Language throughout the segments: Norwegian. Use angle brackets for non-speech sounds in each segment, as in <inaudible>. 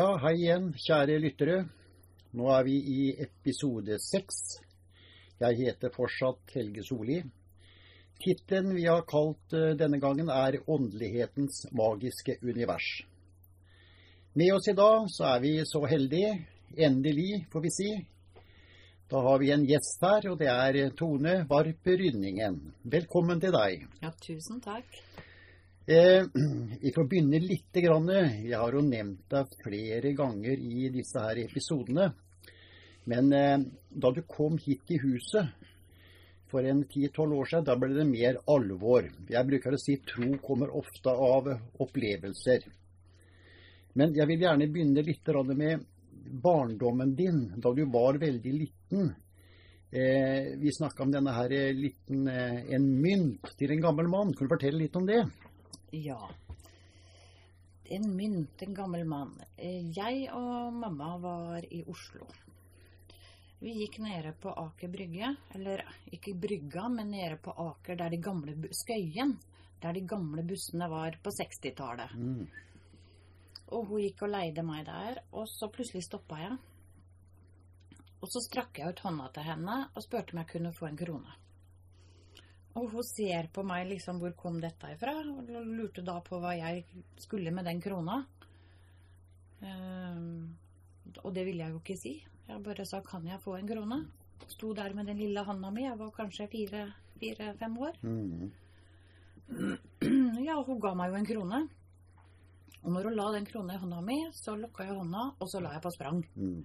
Ja, hei igjen, kjære lyttere. Nå er vi i episode seks. Jeg heter fortsatt Helge Solli. Tittelen vi har kalt eh, denne gangen, er 'Åndelighetens magiske univers'. Med oss i dag så er vi så heldige, endelig, får vi si. Da har vi en gjest her, og det er Tone Varp Rynningen. Velkommen til deg. Ja, tusen takk. Eh, <clears throat> vi får begynne litt. Grann. Jeg har jo nevnt deg flere ganger i disse her episodene. Men eh, da du kom hit i huset for en 10-12 år siden, da ble det mer alvor. Jeg bruker å si tro kommer ofte av opplevelser. Men jeg vil gjerne begynne litt med barndommen din, da du var veldig liten. Eh, vi snakka om denne her liten, eh, en mynt til en gammel mann. Kan du fortelle litt om det? Ja. En mynt, en gammel mann. Jeg og mamma var i Oslo. Vi gikk nede på Aker Brygge, eller ikke Brygga, men nede på Aker, der de gamle Skøyen, der de gamle bussene var på 60-tallet. Mm. Og hun gikk og leide meg der, og så plutselig stoppa jeg. Og så strakk jeg ut hånda til henne og spurte om jeg kunne få en krone. Og hun ser på meg liksom hvor kom dette ifra, og lurte da på hva jeg skulle med den krona. Um, og det ville jeg jo ikke si. Jeg bare sa 'kan jeg få en krone'? Sto der med den lille handa mi, jeg var kanskje fire-fem år. Mm. Ja, hun ga meg jo en krone. Og når hun la den krona i hånda mi, så lukka jeg hånda, og så la jeg på sprang. Mm.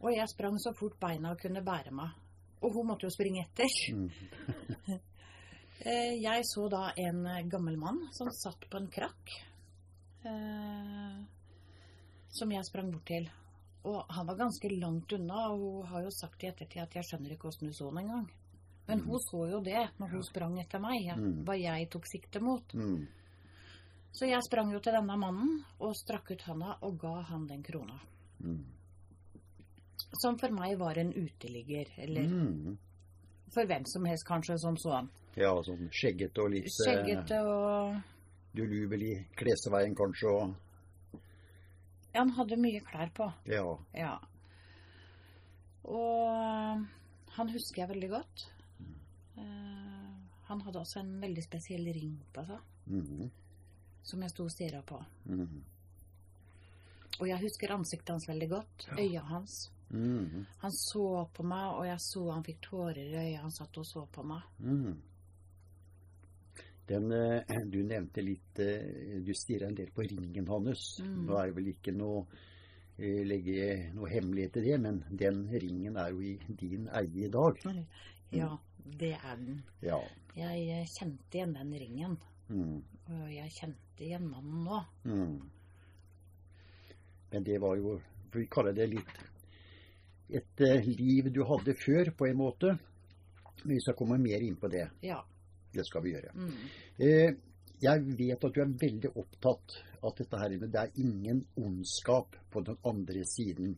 Og jeg sprang så fort beina kunne bære meg. Og hun måtte jo springe etter. Mm. <laughs> Eh, Jeg så da en gammel mann som satt på en krakk. eh, Som jeg sprang bort til. Og han var ganske langt unna, og hun har jo sagt i ettertid at jeg skjønner ikke åssen du så den engang. Men hun så jo det når hun sprang etter meg, Mm. hva jeg tok sikte mot. Mm. Så jeg sprang jo til denne mannen og strakk ut handa og ga han den krona. Mm. Som for meg var en uteligger, eller Mm. for hvem som helst kanskje som sånn. Ja, sånn skjeggete og litt eh, Skjeggete og dulubel i klesveien kanskje, og Ja, han hadde mye klær på. ja. Ja. Og han husker jeg veldig godt. Eh, han hadde også en veldig spesiell ring på seg, Mm. som jeg sto og stirra på. Mm. Og jeg husker ansiktet hans veldig godt. Øya hans. Mm. Han så på meg, og jeg så han fikk tårer i øyet. Han satt og så på meg. Mm. Den, eh, du nevnte litt eh, Du stirra en del på ringen hans. Mm. Nå er det vel ikke noe eh, legge noe hemmelighet i det, men den ringen er jo i din eie i dag. Ja, det er den. Ja. Jeg kjente igjen den ringen. Mm. Og jeg kjente igjen mannen nå. Mm. Men det var jo vi kaller det litt et eh, liv du hadde før, på en måte. Men vi skal komme mer inn på det. Ja. Det skal vi gjøre. Mm. Eh, jeg vet at du er veldig opptatt av dette her, det er ingen ondskap på den andre siden.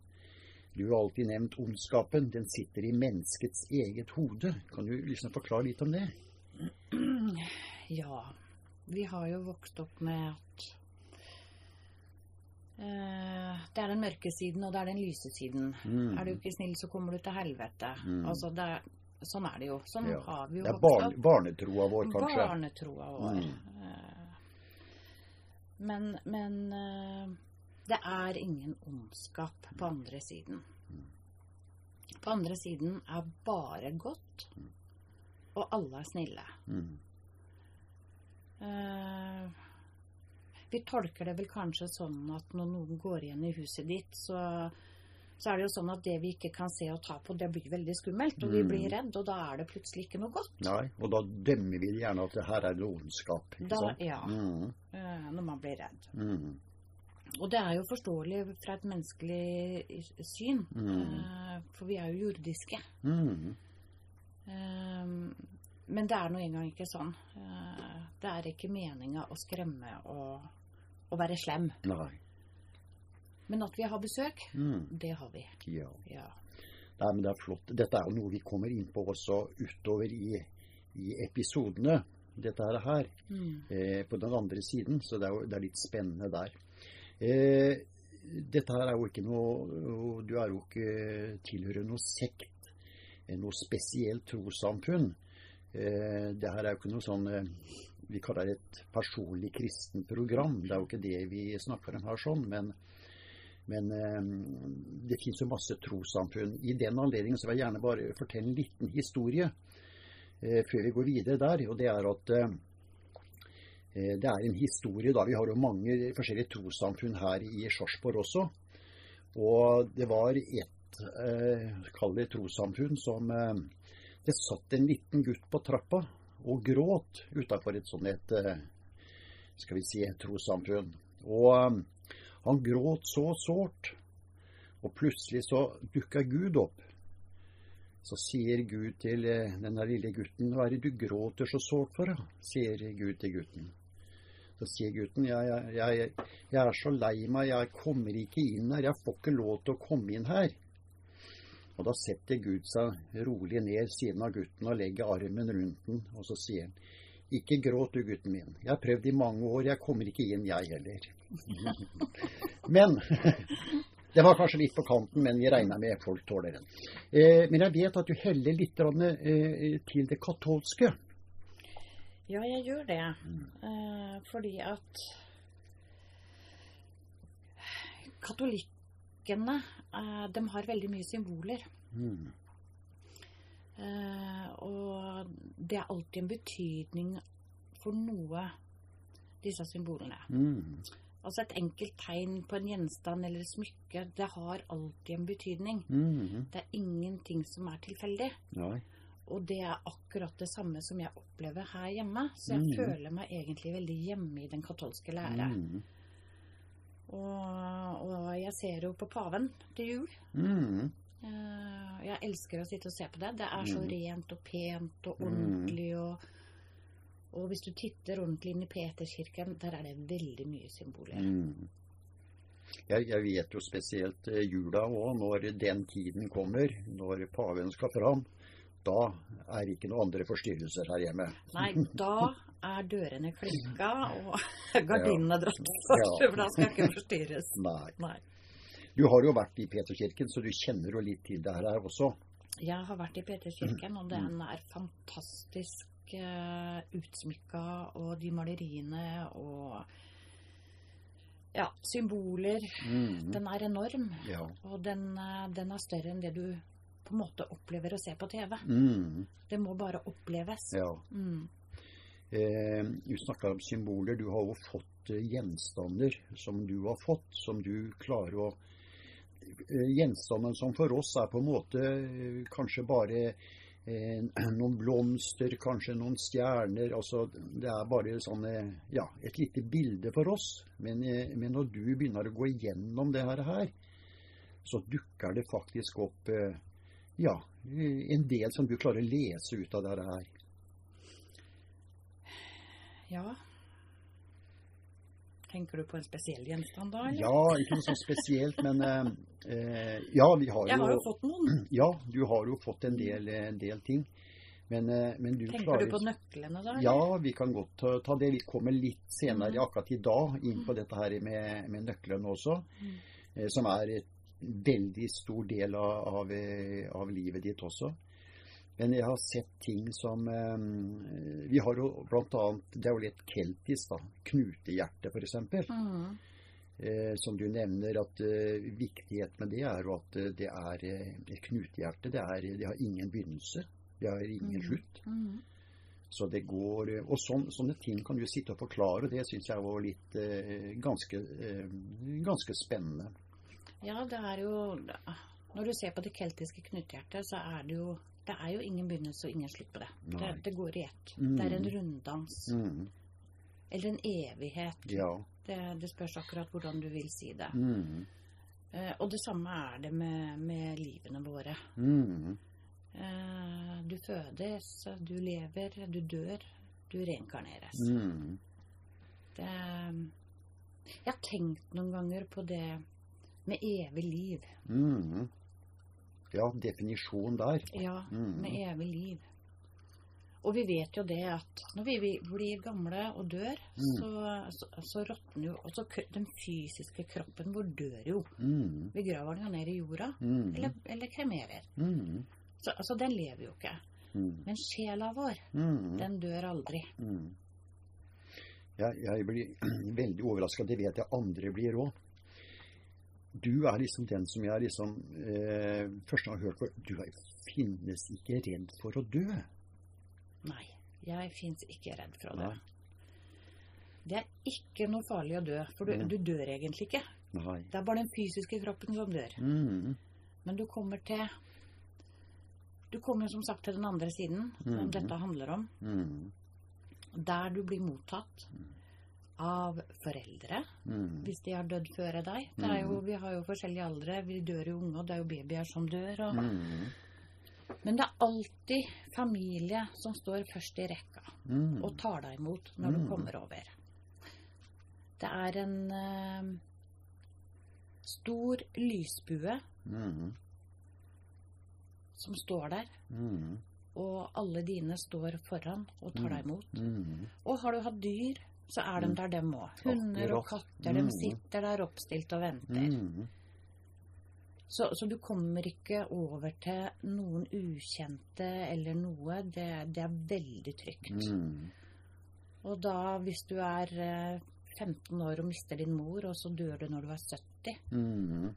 Du har alltid nevnt ondskapen. Den sitter i menneskets eget hode. Kan du liksom forklare litt om det? Ja. Vi har jo vokst opp med at det er den mørke siden, og det er den lyse siden. Mm. Er du ikke snill, så kommer du til helvete. Mm. Altså, det er, sånn er det jo. Sånn Ja. har vi jo Det er barn, barnetroa vår, kanskje. Barnetroa vår. Mm. Eh, Men, men eh, det er ingen ondskap på andre siden. På andre siden er bare godt, og alle er snille. Mm. Eh, vi tolker det vel kanskje sånn at når noen går igjen i huset ditt, så, så er det jo sånn at det vi ikke kan se og ta på, det blir veldig skummelt, og vi Mm. blir redd, og da er det plutselig ikke noe godt. Nei, og da dømmer vi gjerne at det her er noe ondskap. Ikke Da, sant? ja, Mm. eh, når man blir redd. Mm. Og det er jo forståelig fra et menneskelig syn, Mm. eh, for vi er jo jordiske. Mm. Eh, Men det er nå engang ikke sånn. Eh, Det er ikke meninga å skremme og, og være slem. Nei. Men at vi har besøk, Mm. det har vi. Ja. Ja. Nei, men det er flott. Dette er jo noe vi kommer inn på også utover i, i episodene. Dette her, her Mm. eh, på den andre siden, så det er det er litt spennende der. Eh, dette her er jo ikke noe Du er jo ikke tilhører noe sekt, eh, noe spesielt trossamfunn. Eh, det her er jo ikke noe sånn eh, vi kaller det et personlig kristen program. Det er jo ikke det vi snakker om her sånn, men, men eh, det finnes jo masse trossamfunn. I den anledningen så vil jeg gjerne bare fortelle en liten historie eh, før vi går videre der. Og det er at eh, det er en historie da. Vi har jo mange forskjellige trossamfunn her i Sarpsborg også. Og det var ett, eh, kall det trossamfunn, som eh, Det satt en liten gutt på trappa og gråt utafor et sånt et eh, skal vi si, trossamfunn. Og um, han gråt så sårt. Og plutselig så dukka Gud opp. Så sier Gud til eh, denne lille gutten, hva er det du gråter så sårt for, da? sier Gud til gutten. Så sier gutten, jeg, jeg, jeg er så lei meg, jeg kommer ikke inn her, jeg får ikke lov til å komme inn her. Og da setter Gud seg rolig ned siden av gutten og legger armen rundt den, og så sier han, ikke gråt du, gutten min. Jeg har prøvd i mange år, jeg kommer ikke inn, jeg heller. <laughs> Men <laughs> det var kanskje litt på kanten, men vi regner med folk tåler den. Eh, men jeg vet at du heller litt eh, til det katolske. Ja, jeg gjør det. Eh, fordi at katolikkene eh, de har veldig mye symboler. Mm. Eh, og det er alltid en betydning for noe, disse symbolene. Mm. Altså et enkelt tegn på en gjenstand eller et smykke, det har alltid en betydning. Mm. Det er ingenting som er tilfeldig. Nei. Og det er akkurat det samme som jeg opplever her hjemme. Så jeg Mhm. føler meg egentlig veldig hjemme i den katolske lære. Mm. Og, og jeg ser jo på paven til jul. Mm. Eh, Jeg elsker å sitte og se på det. Det er så Mm. rent og pent og Mm. ordentlig. Og, og hvis du titter ordentlig inn i Peterskirken, der er det veldig mye symboler. Mm. Jeg, jeg vet jo spesielt eh, jula òg, når den tiden kommer, når paven skal fram. Da er ikke noen andre forstyrrelser her hjemme. Nei, <laughs> da er dørene klinka og <laughs> gardinene dratt for, for da skal jeg ikke forstyrres. <laughs> Nei. Nei. Du har jo vært i Peterkirken, så du kjenner jo litt til det her også. Jeg har vært i Peterkirken, og den er fantastisk uh, utsmykka. Og de maleriene og ja, symboler. Mm. Den er enorm. Ja. Og den, eh, den er større enn det du på en måte opplever å se på TV. Mm. Det må bare oppleves. ja. Mm. Eh, du snakka om symboler. Du har jo fått eh, gjenstander som du har fått, som du klarer å eh, Gjenstanden som for oss er på en måte kanskje bare <clears throat> noen blomster, kanskje noen stjerner. altså Det er bare sånn, eh, ja, et lite bilde for oss. Men, men når du begynner å gå igjennom det her, så dukker det faktisk opp ja, en del som du klarer å lese ut av det her. Ja. Tenker du på en spesiell gjenstand da, eller? Ja, ikke noe så spesielt, men eh, eh, Ja, vi har jo Jeg har jo fått noen. Ja, du har jo fått en del, en del ting. Men, eh, men du Tenker klarer du på nøklene da? eller? Ja, vi kan godt ta, ta det. Vi kommer litt senere Mhm. akkurat i dag inn på dette her med, med nøklene også. Mm. eh, Som er et veldig stor del av, av, eh, av livet ditt også. Men jeg har sett ting som eh, Vi har jo annet Det er jo litt keltisk, da. Knutehjerte, f.eks. Mm. Eh, som du nevner, at eh, viktighet med det er jo at eh, det er eh, et knutehjerte. Det, er, det har ingen begynnelse. Det har ingen Mhm. slutt. Mm. Så det går eh, Og sån, sånne ting kan du sitte og forklare, og det syns jeg var litt ganske, ganske spennende. Ja, det er jo Når du ser på det keltiske knutehjertet, så er det jo det er jo ingen begynnelse og ingen slutt på det. Det, det går i ett. Mm. Det er en runddans. Mm, Eller en evighet. ja. Det, det spørs akkurat hvordan du vil si det. Mm, Eh, og det samme er det med, med livene våre. mm, Eh, du fødes, du lever, du dør, du reinkarneres. mm, Det, jeg har tenkt noen ganger på det med evig liv. mm. Ja, definisjon der. Ja, Mm. med evig liv. Og vi vet jo det at når vi blir gamle og dør, Mm. så, så, så råtner jo også den fysiske kroppen vår dør jo. Mm. Vi graver den jo ned i jorda, Mm. eller, eller kremerer. Mm. Så altså, den lever jo ikke. Mm. Men sjela vår, den dør aldri. Jeg, jeg blir <clears throat> veldig overraska. Det vet jeg andre blir òg. Du er liksom den som jeg liksom eh, først har hørt for. Du er, finnes ikke redd for å dø. Nei, jeg fins ikke redd for å dø. Det er ikke noe farlig å dø, for du, Mm. du dør egentlig ikke. Nei. Det er bare den fysiske kroppen som dør. Mm. Men du kommer til Du kommer som sagt til den andre siden, som Mhm. dette handler om. Mm. Der du blir mottatt av foreldre, Mm. hvis de har dødd før deg. Det er jo, vi har jo forskjellige aldre. Vi dør jo unge, og det er jo babyer som dør. Og... Mm. Men det er alltid familie som står først i rekka Mm. og tar deg imot når du Mm. kommer over. Det er en uh, stor lysbue Mm. som står der, Mm. og alle dine står foran og tar deg imot. Mm. Og har du hatt dyr, så er de Mm. der, dem òg. Hunder og katter, de Mm. sitter der oppstilt og venter. Mm. Så, så du kommer ikke over til noen ukjente eller noe. Det, det er veldig trygt. Og da, hvis du er eh, 15 år og mister din mor, og så dør du når du er 70 Mm.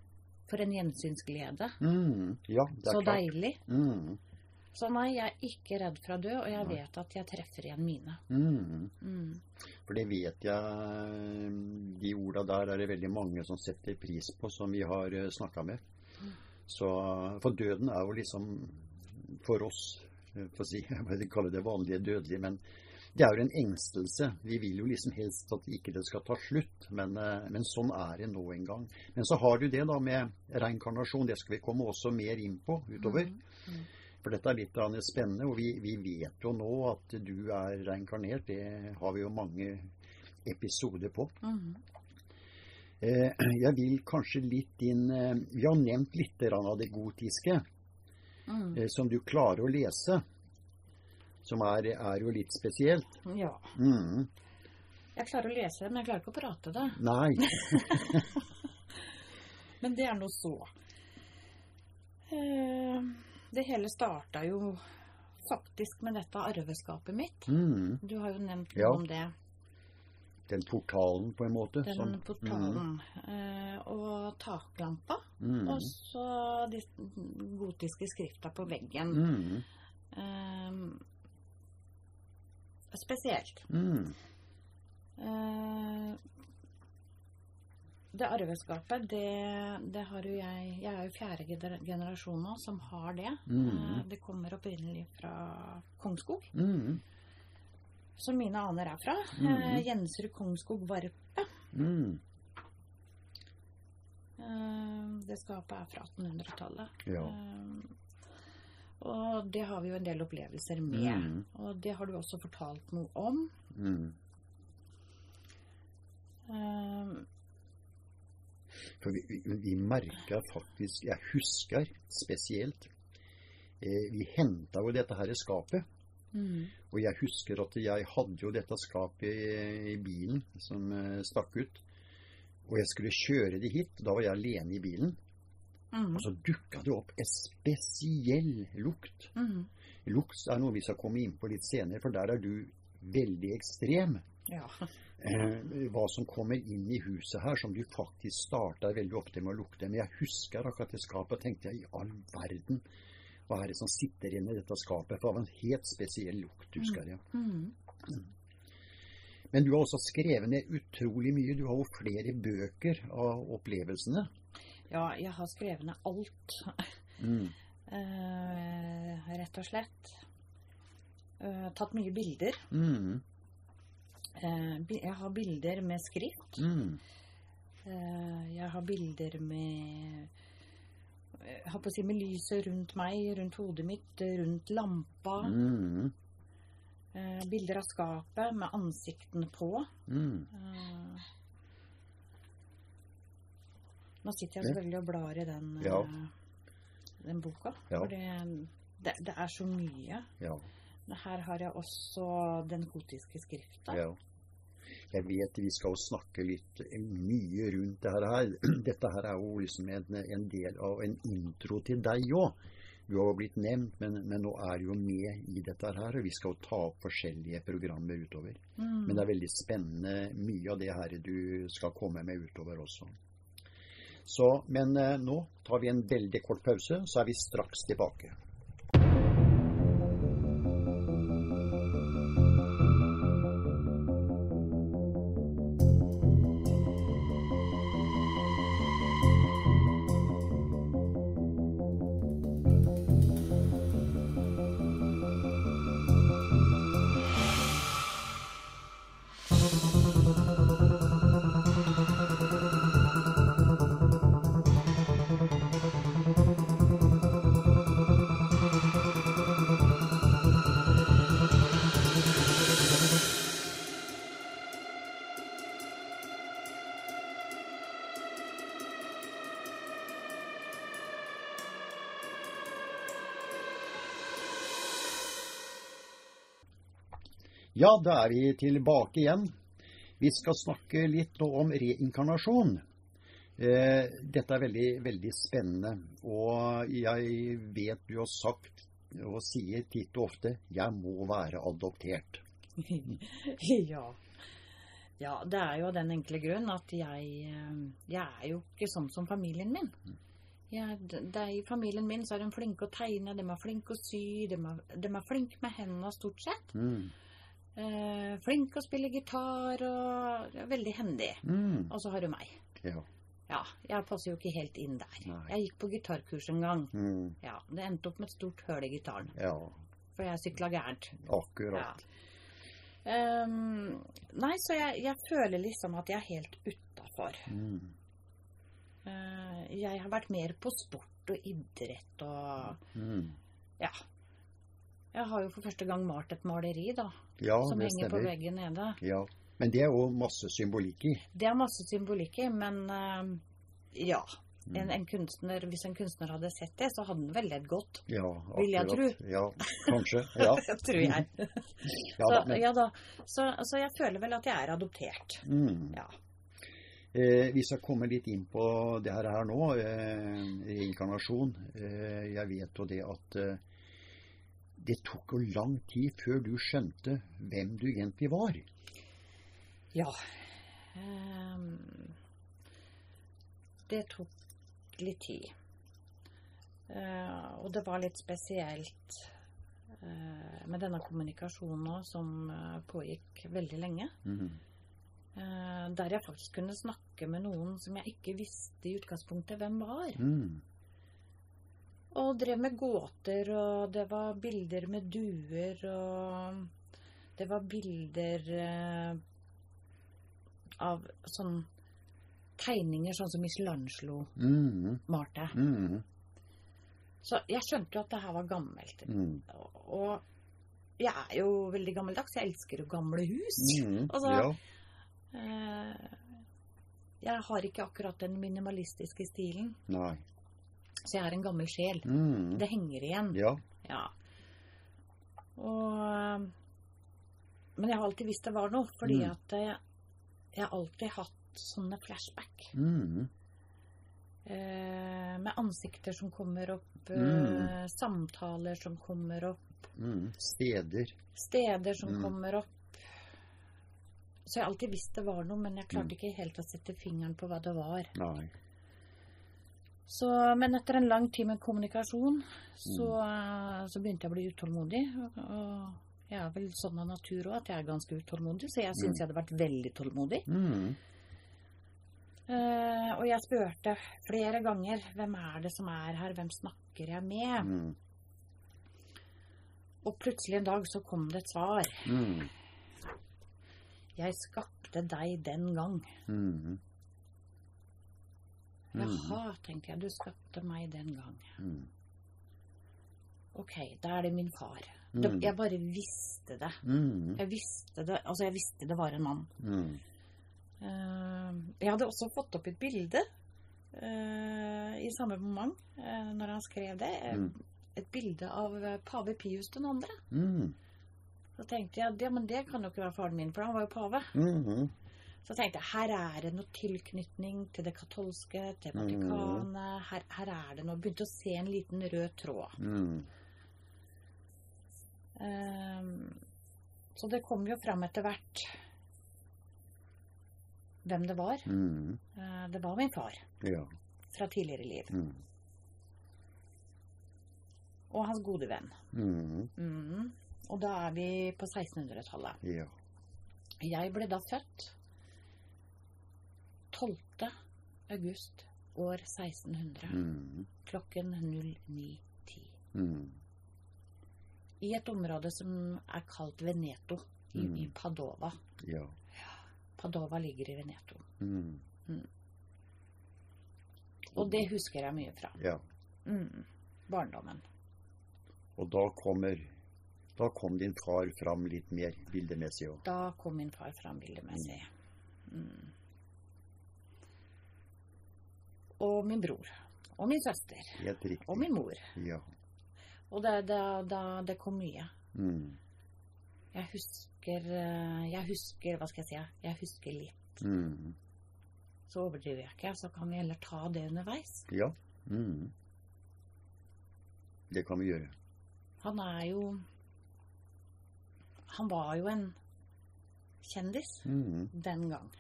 For en gjensynsglede. Ja, Så klart. deilig. Mm. Så nei, jeg er ikke redd for å dø, og jeg vet at jeg treffer igjen mine. Mm. Mm. For det vet jeg De orda der er det veldig mange som setter pris på, som vi har snakka med. Så, for døden er jo liksom for oss eh, for å si, <laughs> Jeg vil kalle det vanlige dødelige, men det er jo en engstelse. Vi vil jo liksom helst at ikke det skal ta slutt, men, eh, men sånn er det nå en gang. Men så har du det da med reinkarnasjon. Det skal vi komme også mer inn på utover. Mm. For dette er litt spennende, og vi, vi vet jo nå at du er reinkarnert. Det har vi jo mange episoder på. Mhm. Eh, jeg vil kanskje litt inn eh, Vi har nevnt litt av det gotiske, Mm. som du klarer å lese. Som er, er jo litt spesielt. Ja. Mm. Jeg klarer å lese det, men jeg klarer ikke å prate det. Nei. <laughs> Men det er nå så. Eh, Det hele starta jo faktisk med dette arveskapet mitt. Mm. Du har jo nevnt noe Ja. om det. Den portalen, på en måte. Den som- portalen. Eh, og taklampa. Mm. Og så de gotiske skrifta på veggen. Mm. Eh, spesielt. Mm. Eh, det arveskapet, det, det har jo jeg Jeg er jo fjerde generasjon nå som har det. Mm. Eh, det kommer opprinnelig fra Kongsskog, Mm. som mine aner er fra. Mm. Eh, Jensrud Kongsskog Varpe. Mm. Eh, det skapet er fra 1800-tallet. Ja. Og det har vi jo en del opplevelser med. Mm. Og det har du også fortalt noe om. Mm. For vi, vi, vi merka faktisk Jeg husker spesielt eh, Vi henta jo dette her i skapet. mm, Og jeg husker at jeg hadde jo dette skapet i, i bilen som eh, stakk ut. Og jeg skulle kjøre det hit. Da var jeg alene i bilen. mm, Og så dukka det opp en spesiell lukt. mm, Lukt er noe vi skal komme inn på litt senere, for der er du veldig ekstrem. ja. Eh, hva som kommer inn i huset her, som du faktisk starter veldig ofte med å lukte. Men jeg husker akkurat det skapet, og tenkte jeg i all verden, hva er det som sitter inne i dette skapet? For det var en helt spesiell lukt, husker jeg. Mm. Men du har også skrevet ned utrolig mye. Du har jo flere bøker av opplevelsene. Ja, jeg har skrevet ned alt, Mm. Uh, <laughs> rett og slett. Uh, tatt mye bilder. Mm. Eh, jeg har bilder med skrift. Mm. Eh, jeg har bilder med jeg holdt på å si med lyset rundt meg, rundt hodet mitt, rundt lampa. Mm. Eh, bilder av skapet med ansiktene på. Mm. Eh, nå sitter jeg selvfølgelig og blar i den, Ja. eh, den boka. Ja. For det, det, det er så mye. Ja. Her har jeg også den gotiske skrifta. Ja. Jeg vet vi skal snakke litt mye rundt det her. <clears throat> Dette her er jo liksom en, en del av en intro til deg òg. Du har jo blitt nevnt, men, men, nå er du jo med i dette her. Og vi skal jo ta opp forskjellige programmer utover. Mm. Men det er veldig spennende mye av det her du skal komme med utover også. Så, men eh, nå tar vi en veldig kort pause, så er vi straks tilbake. Ja, da er vi tilbake igjen. Vi skal snakke litt nå om reinkarnasjon. Eh, dette er veldig, veldig spennende. Og jeg vet du har sagt og sier titt og ofte 'jeg må være adoptert'. <laughs> ja. ja. Det er jo den enkle grunn at jeg, eh, jeg er jo ikke sånn som familien min. Jeg, er I familien min så er de flinke å tegne, de er flinke å sy, de er, de er flinke med hendene stort sett. Mm. Eh, flinke å spille gitar og ja, veldig hendig. Mm. Og så har du meg. Ja. Ja, jeg passer jo ikke helt inn der. Nei. Jeg gikk på gitarkurs en gang. Mm. Ja, Det endte opp med et stort høl i gitaren, ja. for jeg sykla gærent. Akkurat. Ehm, nei, så jeg, jeg føler liksom at jeg er helt utafor. Mm. jeg har vært mer på sport og idrett og Mm. ja. Jeg har jo for første gang malt et maleri, da. Ja, som henger på veggen nede. Ja. Men det er jo masse symbolikk i. Det er masse symbolikk i, men uh, ja. Mm. En, en kunstner, hvis en kunstner hadde sett det, så hadde den vel ledd godt. Ja, Vil jeg tro. Ja, kanskje. Ja. <laughs> tror jeg. <laughs> ja så, men, ja da. Så, så jeg føler vel at jeg er adoptert. mm. Ja. Eh, vi skal komme litt inn på det her, her nå, eh, reinkarnasjon. Eh, jeg vet jo det at eh, det tok jo lang tid før du skjønte hvem du egentlig var. Ja. Um, det tok litt tid. Uh, og det var litt spesielt uh, med denne kommunikasjonen òg, som uh, pågikk veldig lenge. Mhm. Eh, der jeg faktisk kunne snakke med noen som jeg ikke visste i utgangspunktet hvem var. Mm. Og drev med gåter, og det var bilder med duer, og det var bilder eh, av sånn tegninger sånn som Michelangelo Mm. malte. Mm. Så jeg skjønte jo at det her var gammelt. Mm. Og jeg er jo veldig gammeldags. Jeg elsker jo gamle hus. Mm. Altså, ja. Eh, jeg har ikke akkurat den minimalistiske stilen, Nei. Så jeg er en gammel sjel. Mm. Det henger igjen. Ja. Ja. Og Men jeg har alltid visst det var noe, fordi Mm. at jeg, jeg har alltid hatt sånne flashback. Mm. Eh, med ansikter som kommer opp, eh, Mm. samtaler som kommer opp, Mm. Steder. steder som Mm. kommer opp. Så jeg har alltid visst det var noe, men jeg klarte ikke helt å sette fingeren på hva det var. Nei. Så, men etter en lang tid med kommunikasjon, så, Mm. så begynte jeg å bli utålmodig. Og, og jeg er vel sånn av natur òg at jeg er ganske utålmodig, så jeg syns Mm. jeg hadde vært veldig tålmodig. Mm. Uh, og jeg spurte flere ganger hvem er det som er her, hvem snakker jeg med? Mm. Og plutselig en dag så kom det et svar. Mm. Jeg skapte deg den gang. Mm. Mm. Jaha, tenkte jeg, du skapte meg den gang. Mm. Ok, da er det min far. Mm. Det, jeg bare visste det. Mm. Jeg visste det, altså jeg visste det var en mann. Mm. Eh, jeg hadde også fått opp et bilde uh, i samme moment uh, når han skrev det. Mm. Et bilde av pave Pius 2. Mm. Så tenkte jeg ja, men det kan jo ikke være faren min, for han var jo pave. Mhm. Så tenkte jeg her er det noe tilknytning til det katolske, til Vatikanet. Her, her er det noe Begynte å se en liten rød tråd. Mm. Um, så det kom jo fram etter hvert hvem det var. Mm. Uh, det var min far Ja. fra tidligere liv. Mm. Og hans gode venn. Mm. Mhm. Og da er vi på 1600-tallet. Ja. Jeg ble da født 12. august år 1600 Mm. klokken 09.10. Mm. I et område som er kalt Veneto i, Mm. i Padova. Ja. Padova ligger i Veneto. Mm. Og det husker jeg mye fra. ja. Mm. Barndommen. Og da kommer Da kom din far fram litt mer bildemessig òg. Da kom min far fram bildemessig. Mm. Og min bror. Og min søster. Helt riktig. Og min mor. Ja. Og det, det, det, det kom mye. Mm. Jeg husker eh, Jeg husker Hva skal jeg si? Jeg husker litt. Mm. Så overdriver jeg ikke. Så kan vi heller ta det underveis. Ja. Mm. Det kan vi gjøre. Han er jo Han var jo en kjendis Mm. den gang.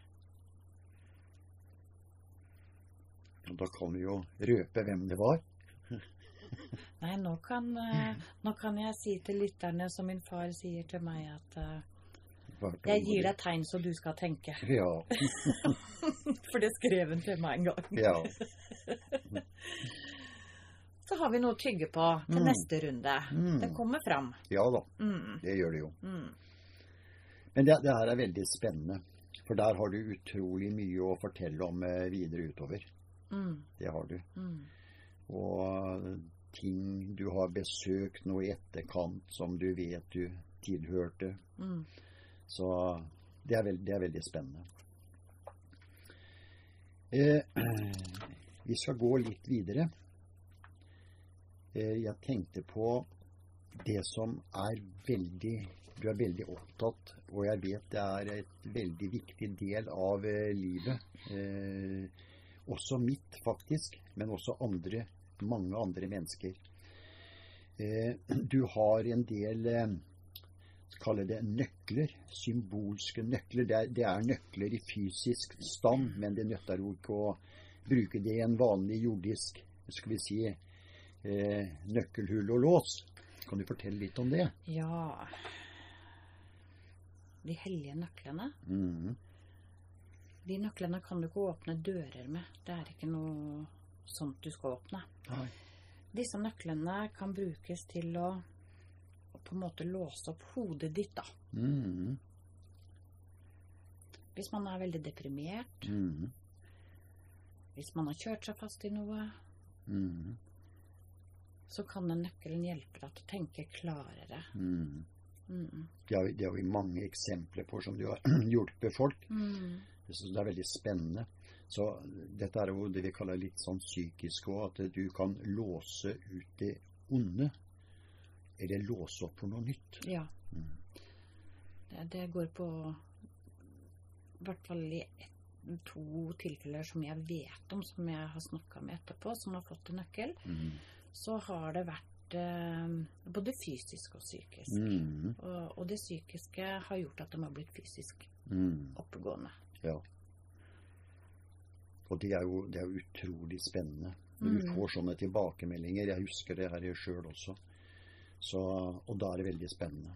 Og da kan vi jo røpe hvem det var. <laughs> Nei, nå kan, eh, nå kan jeg si til lytterne som min far sier til meg, at eh, jeg gir deg tegn så du skal tenke. Ja. <laughs> For det skrev han til meg en gang. Ja. <laughs> Så har vi noe å tygge på til Mm. neste runde. Mm. Det kommer fram. ja da, Mm. det gjør det jo. Mm. Men det, det her er veldig spennende. For der har du utrolig mye å fortelle om eh, videre utover. Mm. Det har du. Mm. Og ting du har besøkt nå i etterkant som du vet du tilhørte. Mm. Så det er, veld, det er veldig spennende. Eh, vi skal gå litt videre. Eh, jeg tenkte på det som er veldig Du er veldig opptatt, og jeg vet det er et veldig viktig del av eh, livet. Eh, også mitt, faktisk, men også andre, mange andre mennesker. Eh, du har en del kaller kalle det nøkler, symbolske nøkler. Det er, det er nøkler i fysisk stand, men det nytter jo ikke å bruke det i en vanlig jordisk skal vi si, eh, nøkkelhull og lås. Kan du fortelle litt om det? Ja De hellige nøklene. Mhm. De nøklene kan du ikke åpne dører med. Det er ikke noe sånt du skal åpne. Nei. Disse nøklene kan brukes til å, på en måte låse opp hodet ditt, da. Mhm. Hvis man er veldig deprimert, Mhm. hvis man har kjørt seg fast i noe, Mhm. så kan den nøkkelen hjelpe deg til å tenke klarere. Mm. Vi- det har vi mange eksempler på som du har <clears throat> hjulpet folk. Mm. Så det er veldig spennende. Så dette er jo det vi kaller litt sånn psykisk òg, at du kan låse ut det onde. Eller låse opp for noe nytt. Ja. Mm. Det, det går på I hvert fall i ett, to tilfeller som jeg vet om, som jeg har snakka med etterpå, som har fått en nøkkel. Mm. Så har det vært eh, både fysisk og psykisk. Mm. Og, og det psykiske har gjort at de har blitt fysisk Mm. oppegående. Ja. Og det er, jo, det er utrolig spennende. Når du Mm. får sånne tilbakemeldinger. Jeg husker det her sjøl også. Så, og da er det veldig spennende.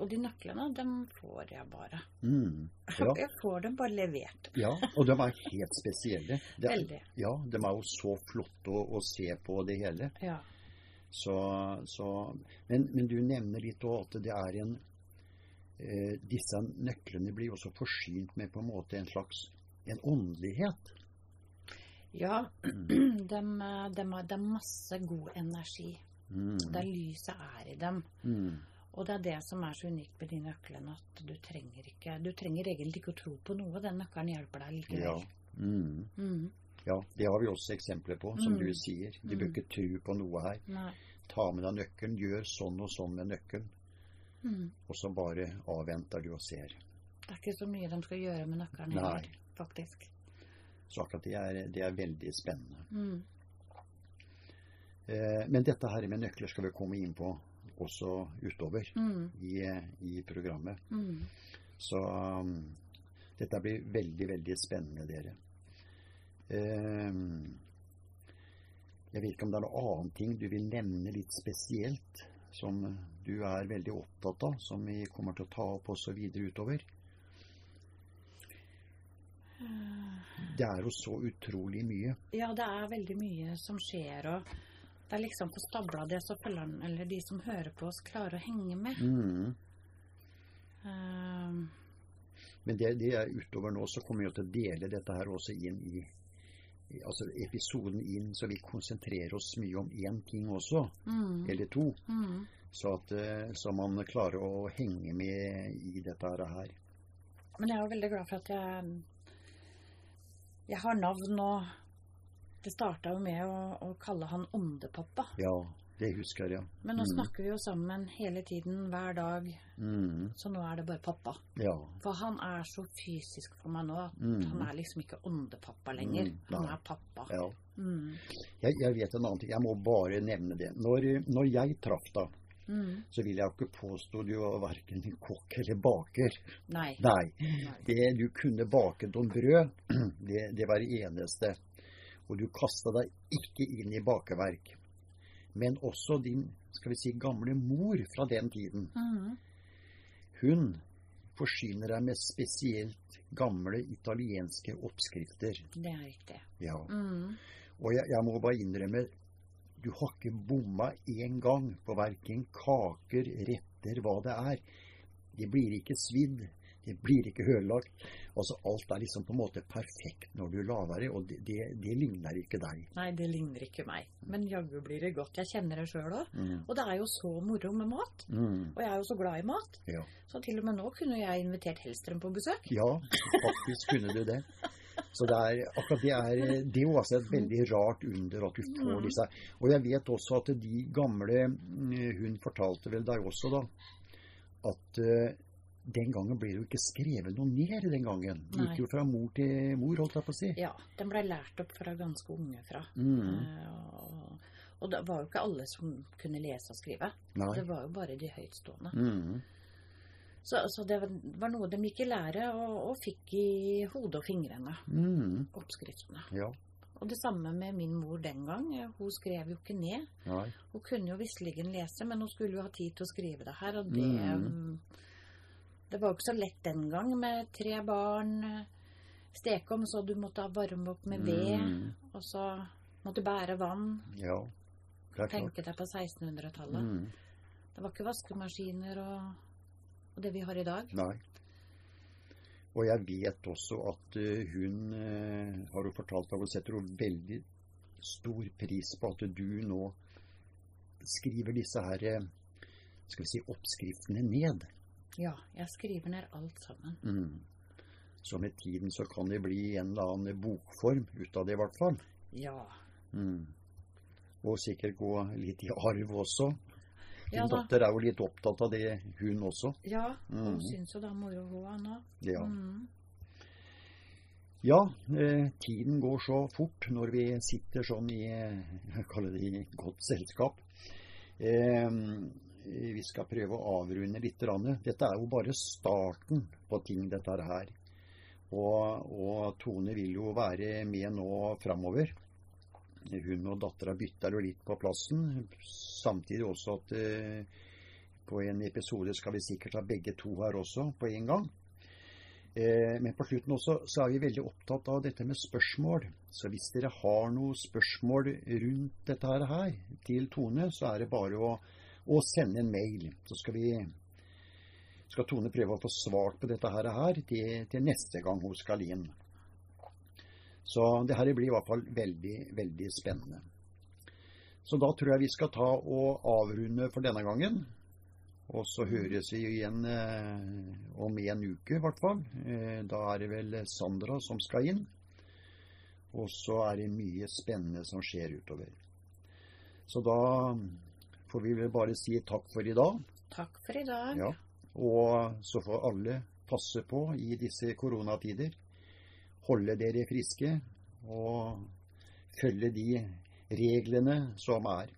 Og de nøklene, dem får jeg bare. Mm. Ja, <laughs> Jeg får dem bare levert. ja, og de er helt spesielle. Er, Veldig. ja, de er jo så flotte å, å se på det hele. Ja. Så, så, men, men du nevner litt òg at det er en Disse nøklene blir også forsynt med på en måte en slags en åndelighet. Ja, de, de, de har, masse god energi. Mm. Der lyset er i dem. Mm. Og det er det som er så unikt med de nøklene, at du trenger ikke Du trenger egentlig ikke å tro på noe. Den nøkkelen hjelper deg Ja. Mm. Mm. ja, det har vi også eksempler på, som Mm. du sier. Du bør Mm. ikke tro på noe her. Nei. Ta med deg nøkkelen, gjør sånn og sånn med nøkkelen. Mm. Og så bare avventer du og ser. Det er ikke så mye de skal gjøre med nøkkelen heller, faktisk. Så akkurat det er, det er veldig spennende. Mm. Eh, men dette her med nøkler skal vi komme inn på også utover Mm. i, i programmet. Mm. Så um, dette blir veldig, veldig spennende, dere. Eh, jeg vet ikke om det er noe annet ting du vil nevne litt spesielt, som du er veldig opptatt av, som vi kommer til å ta opp også videre utover. Det er jo så utrolig mye. Ja, det er veldig mye som skjer, og det er liksom på stabla det så følgerne, eller de som hører på oss, klarer å henge med. Mm. Um. Men det, det er utover nå, så kommer vi til å dele dette her også inn i altså episoden inn, så vi konsentrerer oss mye om én ting også, mm. eller to. Mm. Så at eh, så man klarer å henge med i dette her. Men jeg er jo veldig glad for at jeg Jeg har navn, og det starta jo med å, å kalle han Åndepappa. Ja, det husker jeg. Men nå Mm. snakker vi jo sammen hele tiden, hver dag, Mm. så nå er det bare pappa. Ja. For han er så fysisk for meg nå at Mm. han er liksom ikke åndepappa lenger. Mm, Han er pappa. ja. Mm. Jeg, jeg vet en annen ting. Jeg må bare nevne det. Når, når jeg traff deg, Mm. så vil jeg jo ikke påstå du var verken kokk eller baker. Nei. Nei. Det du kunne bake noen brød, <clears throat> det, det var det eneste. Og du kasta deg ikke inn i bakeverk. Men også din skal vi si, gamle mor fra den tiden. Mm. Hun forsyner deg med spesielt gamle italienske oppskrifter. Det er riktig. Ja. Mm. Og jeg, jeg må bare innrømme, du har ikke bomma én gang på verken kaker, retter, hva det er. Det blir ikke svidd, det blir ikke hørelagt. Altså alt er liksom på en måte perfekt når du lager det, og det, det, det ligner ikke deg. Nei, det ligner ikke meg. Men jaggu blir det godt. Jeg kjenner det sjøl òg. Mm. Og det er jo så moro med mat. Mm. Og jeg er jo så glad i mat. Ja. Så til og med nå kunne jeg invitert Hellstrøm på besøk. ja, faktisk kunne du det. Så det er, akkurat det er det er jo altså et veldig rart under at du får Mm. disse. Og jeg vet også at de gamle mm, Hun fortalte vel deg også, da, at eh, den gangen ble det jo ikke skrevet noe ned den gangen. Det gikk jo fra mor til mor, holdt jeg på å si. Ja, den blei lært opp fra ganske unge fra. Mm. Eh, og, og det var jo ikke alle som kunne lese og skrive. Nei. Det var jo bare de høytstående. Mm. Så, så det var, noe de gikk i lære og, og fikk i hodet og fingrene. Mm. Oppskriftene. Ja. Og det samme med min mor den gang. Hun skrev jo ikke ned. Nei. Hun kunne jo visselig lese, men hun skulle jo ha tid til å skrive det her. Og det, Mm. Det var jo ikke så lett den gang med tre barn. Steke om, så du måtte varme opp med ved. Mm. Og så måtte du bære vann. Ja. Det er klart. Tenke deg på 1600-tallet. Mm. Det var ikke vaskemaskiner og, og det vi har i dag. Nei. Og jeg vet også at eh, hun eh, har jo fortalt at hun setter hun veldig stor pris på at du nå skriver disse her eh, skal vi si, oppskriftene ned. Ja, jeg skriver ned alt sammen. Mm. Så med tiden så kan det bli en eller annen bokform ut av det, i hvert fall. Ja. Mm. Og sikkert gå litt i arv også. Din Ja datter er jo litt opptatt av det, hun også. Ja, hun Mm. syns jo det er moro, hun nå. Ja. Mm. Ja, eh, tiden går så fort når vi sitter sånn i jeg kaller det i godt selskap. Eh, vi skal prøve å avrunde litt. Dette er jo bare starten på ting, dette her. Og, og Tone vil jo være med nå framover. Hun og dattera bytter jo litt på plassen. Samtidig også at eh, på en episode skal vi sikkert ha begge to her også på en gang. Eh, Men på slutten også så er vi veldig opptatt av dette med spørsmål. Så hvis dere har noen spørsmål rundt dette her, til Tone, så er det bare å, å sende en mail. Så skal vi skal Tone prøve å få svart på dette her til, til neste gang hun skal inn. Så det her blir i hvert fall veldig, veldig spennende. Så da tror jeg vi skal ta og avrunde for denne gangen. Og så høres vi igjen eh, om en uke, i hvert fall. Eh, da er det vel Sandra som skal inn. Og så er det mye spennende som skjer utover. Så da får vi vel bare si takk for i dag. Takk for i dag. Ja. Og så får alle passe på i disse koronatider. Holde dere friske og følge de reglene som er.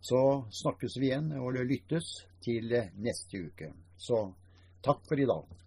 Så snakkes vi igjen og lyttes til neste uke. Så takk for i dag.